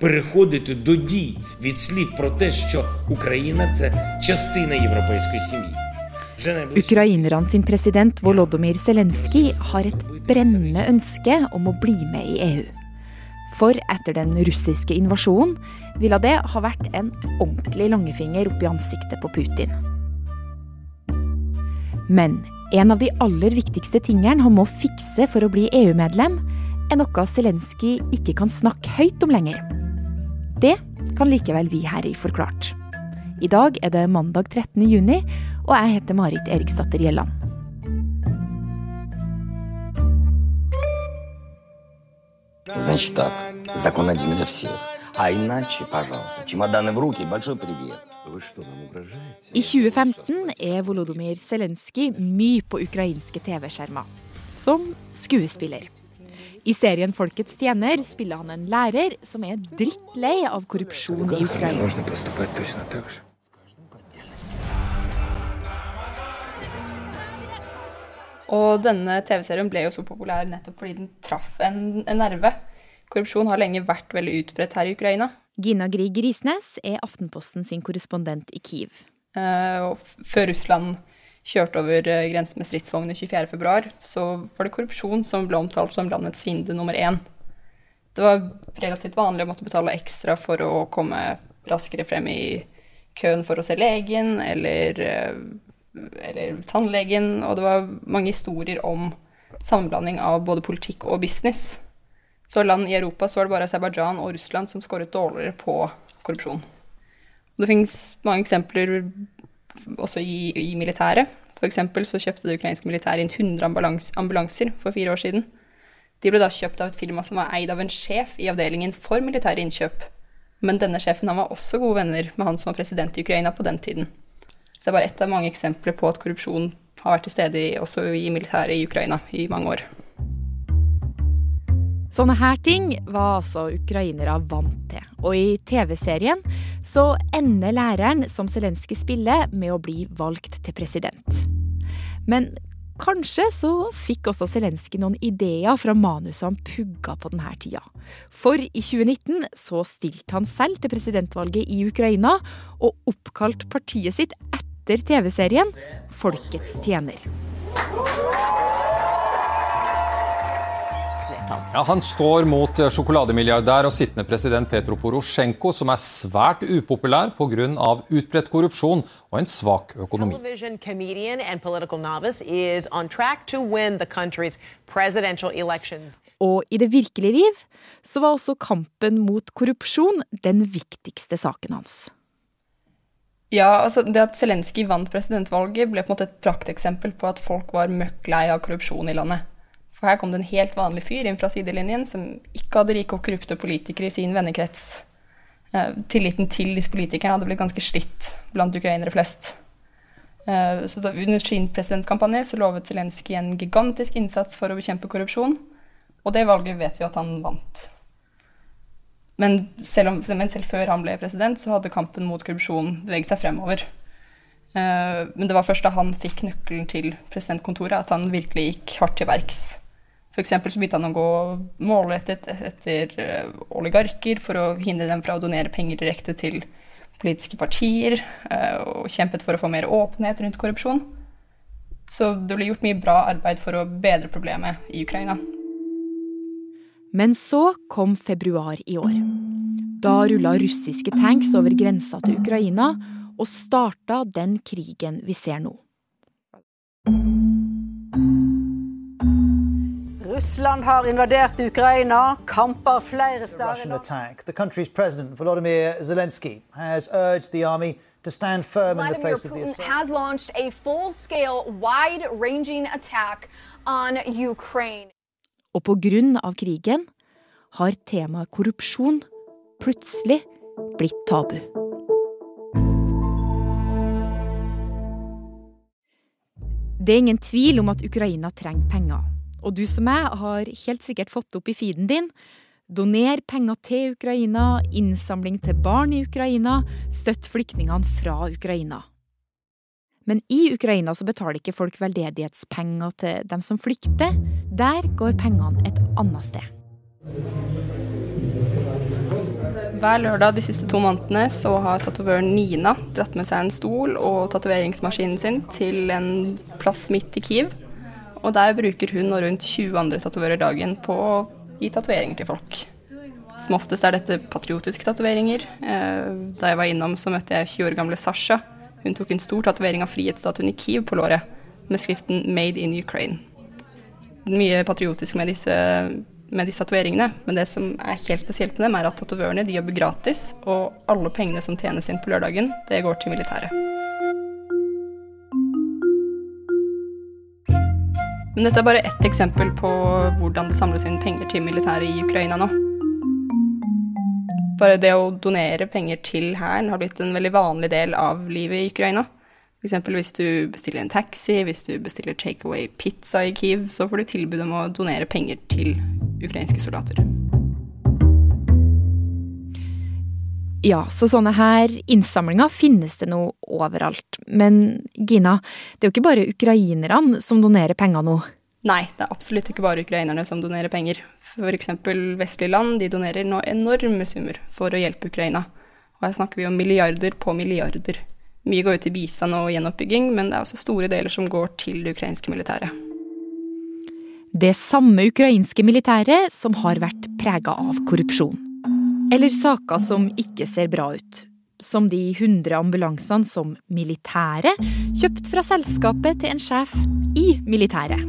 переходити до дій від слів про те, що Україна це частина європейської сім'ї. Ukrainerne sin president Volodymyr Zelenskyj har et brennende ønske om å bli med i EU. For etter den russiske invasjonen ville det ha vært en ordentlig langefinger opp i ansiktet på Putin. Men en av de aller viktigste tingene han må fikse for å bli EU-medlem, er noe Zelenskyj ikke kan snakke høyt om lenger. Det kan likevel vi her i Forklart. I dag er det mandag 13. juni, og jeg heter Marit Eriksdatter Gjelland. Значит так, закон один для всех. А иначе, пожалуйста, чемоданы в руки, большой привет. I 2015 er Volodymyr Zelenskyj mye på ukrainske TV-skjermer. Som skuespiller. I serien Folkets tjener spiller han en lærer som er drittlei av korrupsjon i Ukraina. Og denne TV-serien ble jo så populær nettopp fordi den traff en, en nerve. Korrupsjon har lenge vært veldig utbredt her i Ukraina. Gina Grieg Risnes er Aftenposten sin korrespondent i Kiev. Uh, før Russland kjørte over uh, grensen med stridsvogner 24.2, så var det korrupsjon som ble omtalt som landets fiende nummer én. Det var relativt vanlig å måtte betale ekstra for å komme raskere frem i køen for å se legen eller uh, eller tannlegen, og det var mange historier om sammenblanding av både politikk og business. Så land i Europa så var det bare Aserbajdsjan og Russland som skåret dårligere på korrupsjon. Det finnes mange eksempler også i, i militæret. F.eks. så kjøpte det ukrainske militæret inn 100 ambulans, ambulanser for fire år siden. De ble da kjøpt av et firma som var eid av en sjef i avdelingen for militære innkjøp. Men denne sjefen han var også gode venner med han som var president i Ukraina på den tiden. Så det er bare ett av mange eksempler på at korrupsjon har vært til stede også i militæret i Ukraina i mange år. Sånne her ting var altså ukrainere vant til. Og i TV-serien så ender læreren som Zelenskyj spiller, med å bli valgt til president. Men kanskje så fikk også Zelenskyj noen ideer fra manuset han pugga på denne tida. For i 2019 så stilte han selv til presidentvalget i Ukraina, og oppkalt partiet sitt etter TV-serien Folkets tjener. Ja, han står mot sjokolademilliardær og sittende president Petro Porosjenko, som er svært upopulær pga. utbredt korrupsjon og en svak økonomi. Og i det virkelige liv så var også kampen mot korrupsjon den viktigste saken hans. Ja, altså Det at Zelenskyj vant presidentvalget, ble på en måte et prakteksempel på at folk var møkk lei av korrupsjon i landet. For her kom det en helt vanlig fyr inn fra sidelinjen som ikke hadde rike og korrupte politikere i sin vennekrets. Eh, tilliten til disse politikerne hadde blitt ganske slitt blant ukrainere flest. Eh, så da, Under sin presidentkampanje så lovet Zelenskyj en gigantisk innsats for å bekjempe korrupsjon, og det valget vet vi at han vant. Men selv, om, men selv, før han ble president, så hadde kampen mot korrupsjon beveget seg fremover. Uh, men det var først da han fikk nøkkelen til presidentkontoret, at han virkelig gikk hardt til verks. F.eks. så begynte han å gå målrettet etter uh, oligarker for å hindre dem fra å donere penger direkte til politiske partier, uh, og kjempet for å få mer åpenhet rundt korrupsjon. Så det ble gjort mye bra arbeid for å bedre problemet i Ukraina. Men så kom februar i år. Da rulla russiske tanks over grensa til Ukraina og starta den krigen vi ser nå. Russland har invadert Ukraina, kamper flere steder The country's president, Volodymyr Zelensky, has urged the army to stand firm Vladimir in the face Putin of the has launched a full-scale, wide-ranging attack on Ukraine. Og på grunn av krigen har temaet korrupsjon plutselig blitt tabu. Det er ingen tvil om at Ukraina trenger penger. Og du som meg har helt sikkert fått opp i feeden din. Doner penger til Ukraina, innsamling til barn i Ukraina, støtt flyktningene fra Ukraina. Men i Ukraina så betaler ikke folk veldedighetspenger til dem som flykter. Der går pengene et annet sted. Hver lørdag de siste to månedene så har tatovøren Nina dratt med seg en stol og tatoveringsmaskinen sin til en plass midt i Kiev. Og der bruker hun og rundt 20 andre tatoverer dagen på å gi tatoveringer til folk. Som oftest er dette patriotiske tatoveringer. Eh, da jeg var innom, så møtte jeg 20 år gamle Sasha. Hun tok en stor tatovering av frihetsstatuen i Kiev på låret, med skriften 'Made in Ukraine'. Mye patriotisk med disse med disse tatoveringene. Men det som er helt spesielt med dem, er at tatovørene jobber gratis, og alle pengene som tjenes inn på lørdagen, det går til militæret. Men dette er bare ett eksempel på hvordan det samles inn penger til militæret i Ukraina nå. Bare det å donere penger til hæren har blitt en veldig vanlig del av livet i Ukraina. F.eks. hvis du bestiller en taxi, hvis du bestiller takeaway pizza i Kiev, så får du tilbud om å donere penger til ukrainske soldater. Ja, så sånne her innsamlinger finnes det nå overalt. Men Gina, det er jo ikke bare ukrainerne som donerer penger nå? Nei, det er absolutt ikke bare ukrainerne som donerer penger. F.eks. vestlige land de donerer nå enorme summer for å hjelpe Ukraina. Og her snakker vi om milliarder på milliarder. Mye går ut til bistand og gjenoppbygging, men det er også store deler som går til det ukrainske militæret. Det samme ukrainske militæret som har vært prega av korrupsjon. Eller saker som ikke ser bra ut. Som de 100 ambulansene som militære kjøpt fra selskapet til en sjef i militæret.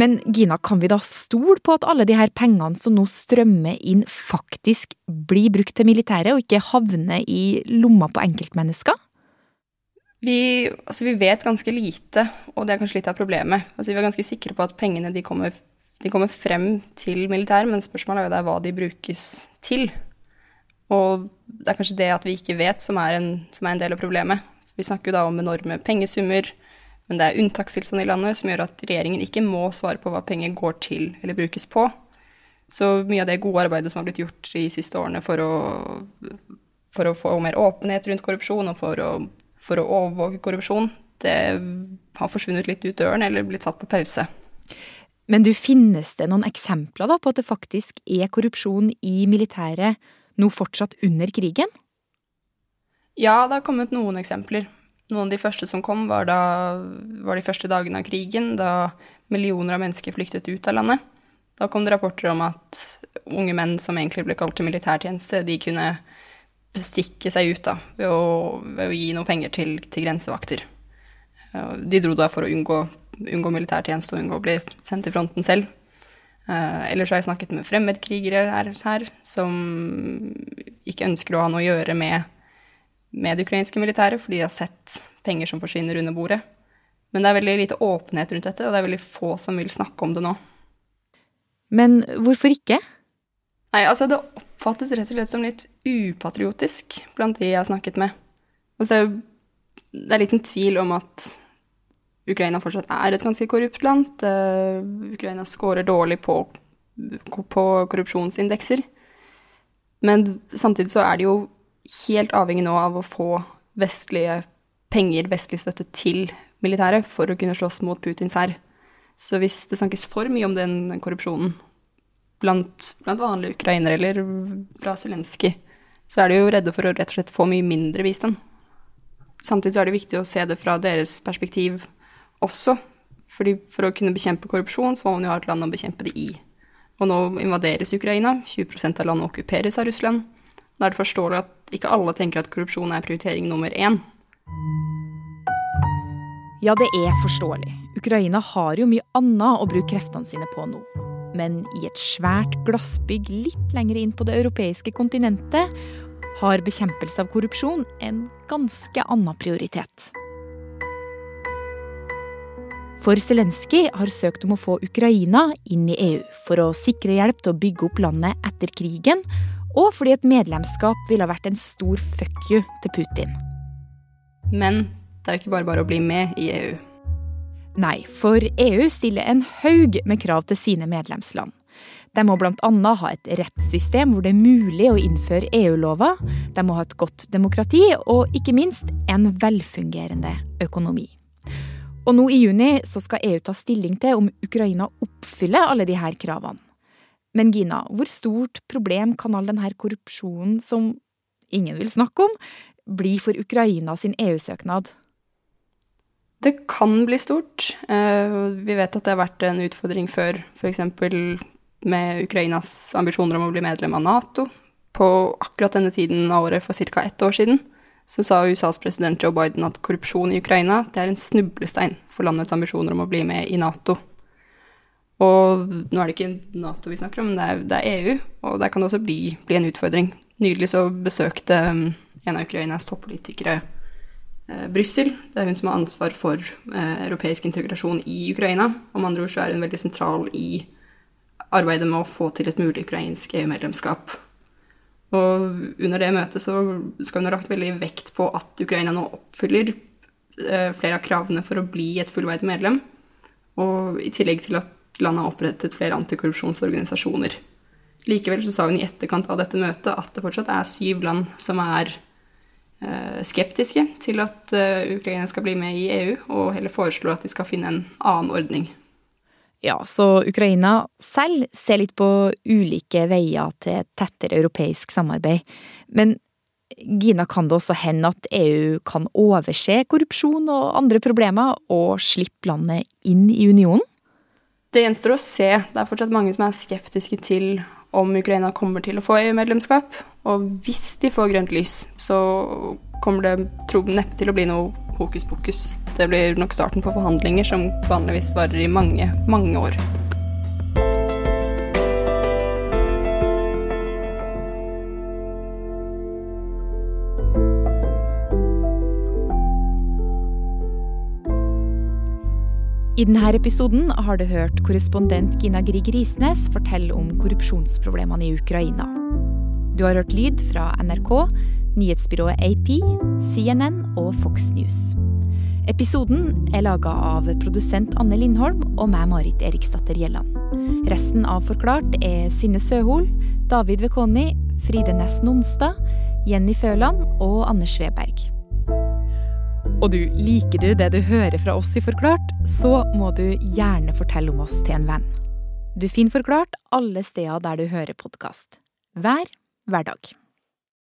Men Gina, kan vi da stole på at alle de her pengene som nå strømmer inn, faktisk blir brukt til militæret, og ikke havner i lomma på enkeltmennesker? Vi, altså vi, vet ganske lite, og det er kanskje litt av problemet. Altså vi er ganske sikre på at pengene kommer, de kommer frem til militær, men spørsmålet er jo der hva de brukes til. Og det er kanskje det at vi ikke vet, som er en, som er en del av problemet. Vi snakker jo da om enorme pengesummer, men det er unntakstilstand i landet som gjør at regjeringen ikke må svare på hva penger går til eller brukes på. Så mye av det gode arbeidet som har blitt gjort de siste årene for å, for å få mer åpenhet rundt korrupsjon og for å for å overvåke korrupsjon, det har forsvunnet litt ut døren eller blitt satt på pause. Men du, finnes det noen eksempler da på at det faktisk er korrupsjon i militæret nå fortsatt under krigen? Ja, det har kommet noen eksempler. Noen av de første som kom, var, da, var de første dagene av krigen, da millioner av mennesker flyktet ut av landet. Da kom det rapporter om at unge menn som egentlig ble kalt til militærtjeneste, de kunne bestikke seg ut da, ved å, ved å gi noe penger til, til, grensevakter. De dro da for å unngå, unngå militærtjeneste og unngå å bli sendt til fronten selv. Uh, ellers har jeg snakket med fremmedkrigere her, her, som ikke ønsker å ha noe å gjøre med, med det ukrainske militæret, fordi de har sett penger som forsvinner under bordet. Men det er veldig lite åpenhet rundt dette, og det er veldig få som vil snakke om det nå. Men hvorfor ikke? Nei, altså det oppfattes rett og slett som litt upatriotisk blant de jeg har snakket med. Altså, det er liten tvil om at Ukraina fortsatt er et ganske korrupt land. Uh, Ukraina scorer dårlig på, på, korrupsjonsindekser. Men samtidig så er de jo helt avhengig nå av å få vestlige penger, vestlig støtte, til militæret for å kunne slåss mot Putins hær. Så hvis det snakkes for mye om den korrupsjonen, blant, blant vanlige ukrainere eller fra Zelenskyj, så er de jo redde for å rett og slett få mye mindre bistand. Samtidig så er det viktig å se det fra deres perspektiv også. Fordi for å kunne bekjempe korrupsjon, så må man jo ha et land å bekjempe det i. Og nå invaderes Ukraina, 20% av landet okkuperes av Russland. Da er det forståelig at ikke alle tenker at korrupsjon er prioritering nummer én. Ja, det er forståelig. Ukraina har jo mye annet å bruke kreftene sine på nå. Men i et svært glassbygg litt lenger inn på det europeiske kontinentet har bekjempelse av korrupsjon en ganske annen prioritet. For Zelenskyj har søkt om å få Ukraina inn i EU for å sikre hjelp til å bygge opp landet etter krigen, og fordi et medlemskap ville ha vært en stor fuck you til Putin. Men det er jo ikke bare bare å bli med i EU. Nei, for EU stiller en haug med krav til sine medlemsland. De må bl.a. ha et rettssystem hvor det er mulig å innføre EU-lover. De må ha et godt demokrati, og ikke minst en velfungerende økonomi. Og nå i juni så skal EU ta stilling til om Ukraina oppfyller alle disse kravene. Men Gina, hvor stort problem kan all denne korrupsjonen som ingen vil snakke om, bli for Ukraina sin EU-søknad? Det kan bli stort. Eh, vi vet at det har vært en utfordring før, f.eks. med Ukrainas ambisjoner om å bli medlem av Nato. På akkurat denne tiden av året for ca. ett år siden så sa USAs president Joe Biden at korrupsjon i Ukraina det er en snublestein for landets ambisjoner om å bli med i Nato. Og nå er det ikke Nato vi snakker om, men det er, det er EU, og der kan det også bli, bli en utfordring. Nylig så besøkte um, en av Ukrainas toppolitikere eh, Brussel. Det er hun som har ansvar for eh, europeisk integrasjon i Ukraina. Om andre ord så er hun veldig sentral i arbeidet med å få til et mulig ukrainsk EU-medlemskap. Og under det møtet så skal hun ha lagt veldig vekt på at Ukraina nå oppfyller eh, flere av kravene for å bli et fullverdig medlem, og i tillegg til at landet har opprettet flere antikorrupsjonsorganisasjoner. Likevel så sa hun i etterkant av dette møtet at det fortsatt er syv land som er eh, skeptiske til at eh, Ukraina skal bli med i EU, og heller foreslår at de skal finne en annen ordning. Ja, så Ukraina selv ser litt på ulike veier til tettere europeisk samarbeid. Men Gina, kan det også hende at EU kan overse korrupsjon og andre problemer, og slippe landet inn i unionen? Det gjenstår å se. Det er fortsatt mange som er skeptiske til om Ukraina kommer til å få EU-medlemskap. Og hvis de får grønt lys, så kommer det tro neppe til å bli noe hokus pokus. Det blir nok starten på forhandlinger som vanligvis varer i mange, mange år. I denne episoden har du hørt korrespondent Gina Grieg Risnes fortelle om korrupsjonsproblemene i Ukraina. Du har hørt lyd fra NRK, nyhetsbyrået AP, CNN og Fox News. Episoden er laga av produsent Anne Lindholm og meg, Marit Eriksdatter Gjelland. Resten av Forklart er Synne Søhol, David Vekoni, Fride Næss Nonstad, Jenny Føland og Anders Sveberg. Og du, liker du det du hører fra oss i Forklart, så må du gjerne fortelle om oss til en venn. Du finner Forklart alle steder der du hører podkast. Hver hverdag.